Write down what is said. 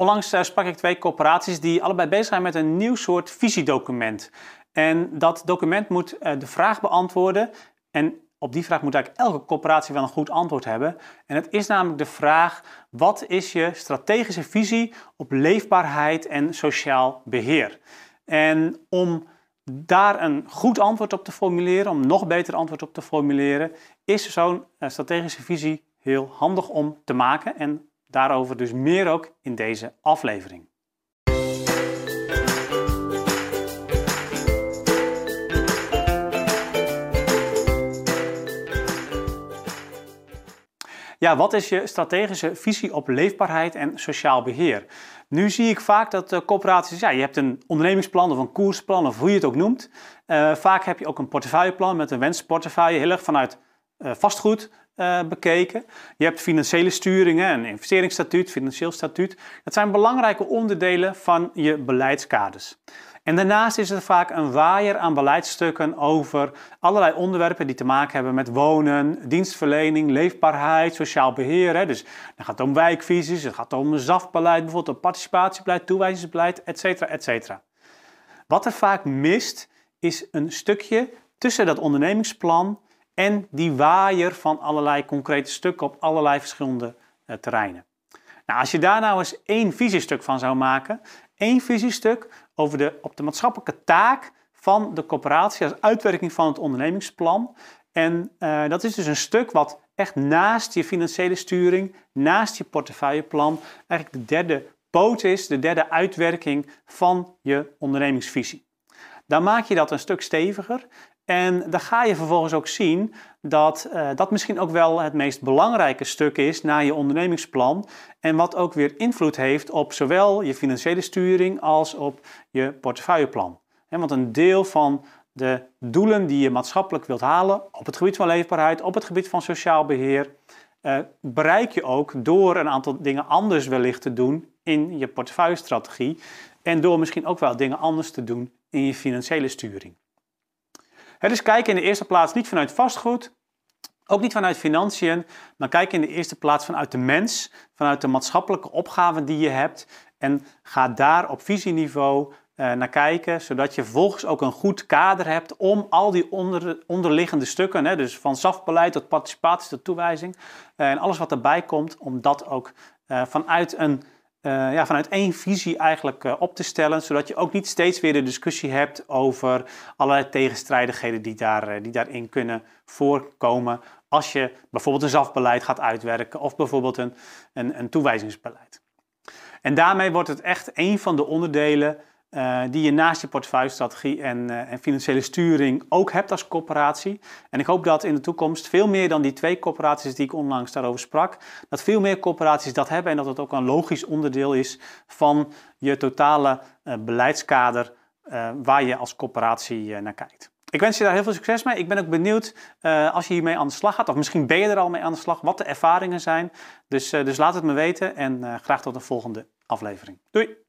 Onlangs uh, sprak ik twee corporaties die allebei bezig zijn met een nieuw soort visiedocument. En dat document moet uh, de vraag beantwoorden. En op die vraag moet eigenlijk elke corporatie wel een goed antwoord hebben. En het is namelijk de vraag: wat is je strategische visie op leefbaarheid en sociaal beheer? En om daar een goed antwoord op te formuleren, om nog beter antwoord op te formuleren, is zo'n uh, strategische visie heel handig om te maken. En Daarover dus meer ook in deze aflevering. Ja, wat is je strategische visie op leefbaarheid en sociaal beheer? Nu zie ik vaak dat uh, corporaties, ja, je hebt een ondernemingsplan of een koersplan of hoe je het ook noemt. Uh, vaak heb je ook een portefeuilleplan met een wensportefeuille, heel erg vanuit uh, vastgoed uh, bekeken. Je hebt financiële sturingen, een investeringsstatuut, financieel statuut. Dat zijn belangrijke onderdelen van je beleidskaders. En daarnaast is er vaak een waaier aan beleidsstukken over allerlei onderwerpen die te maken hebben met wonen, dienstverlening, leefbaarheid, sociaal beheer. Hè. Dus dan gaat het om wijkvisies, het gaat om ZAF-beleid, bijvoorbeeld om participatiebeleid, toewijzingsbeleid, etc. etc. Wat er vaak mist, is een stukje tussen dat ondernemingsplan en die waaier van allerlei concrete stukken op allerlei verschillende uh, terreinen. Nou, als je daar nou eens één visiestuk van zou maken, één visiestuk over de, op de maatschappelijke taak van de coöperatie als uitwerking van het ondernemingsplan. En uh, dat is dus een stuk wat echt naast je financiële sturing, naast je portefeuilleplan, eigenlijk de derde poot is, de derde uitwerking van je ondernemingsvisie. Dan maak je dat een stuk steviger en dan ga je vervolgens ook zien dat uh, dat misschien ook wel het meest belangrijke stuk is na je ondernemingsplan. En wat ook weer invloed heeft op zowel je financiële sturing als op je portefeuilleplan. want een deel van de doelen die je maatschappelijk wilt halen op het gebied van leefbaarheid, op het gebied van sociaal beheer, uh, bereik je ook door een aantal dingen anders wellicht te doen in je portefeuillestrategie. En door misschien ook wel dingen anders te doen in je financiële sturing. Is kijken in de eerste plaats niet vanuit vastgoed, ook niet vanuit financiën, maar kijk in de eerste plaats vanuit de mens, vanuit de maatschappelijke opgaven die je hebt. En ga daar op visieniveau uh, naar kijken, zodat je vervolgens ook een goed kader hebt om al die onder, onderliggende stukken, hè, dus van SAF-beleid tot participatie tot toewijzing uh, en alles wat erbij komt, om dat ook uh, vanuit een uh, ja, vanuit één visie eigenlijk uh, op te stellen, zodat je ook niet steeds weer de discussie hebt over allerlei tegenstrijdigheden die, daar, uh, die daarin kunnen voorkomen als je bijvoorbeeld een ZAF-beleid gaat uitwerken of bijvoorbeeld een, een, een toewijzingsbeleid. En daarmee wordt het echt een van de onderdelen uh, die je naast je portefeuillestrategie en, uh, en, financiële sturing ook hebt als corporatie. En ik hoop dat in de toekomst veel meer dan die twee corporaties die ik onlangs daarover sprak, dat veel meer corporaties dat hebben en dat het ook een logisch onderdeel is van je totale uh, beleidskader waar je als corporatie naar kijkt. Ik wens je daar heel veel succes mee. Ik ben ook benieuwd als je hiermee aan de slag gaat, of misschien ben je er al mee aan de slag, wat de ervaringen zijn. Dus, dus laat het me weten en graag tot een volgende aflevering. Doei!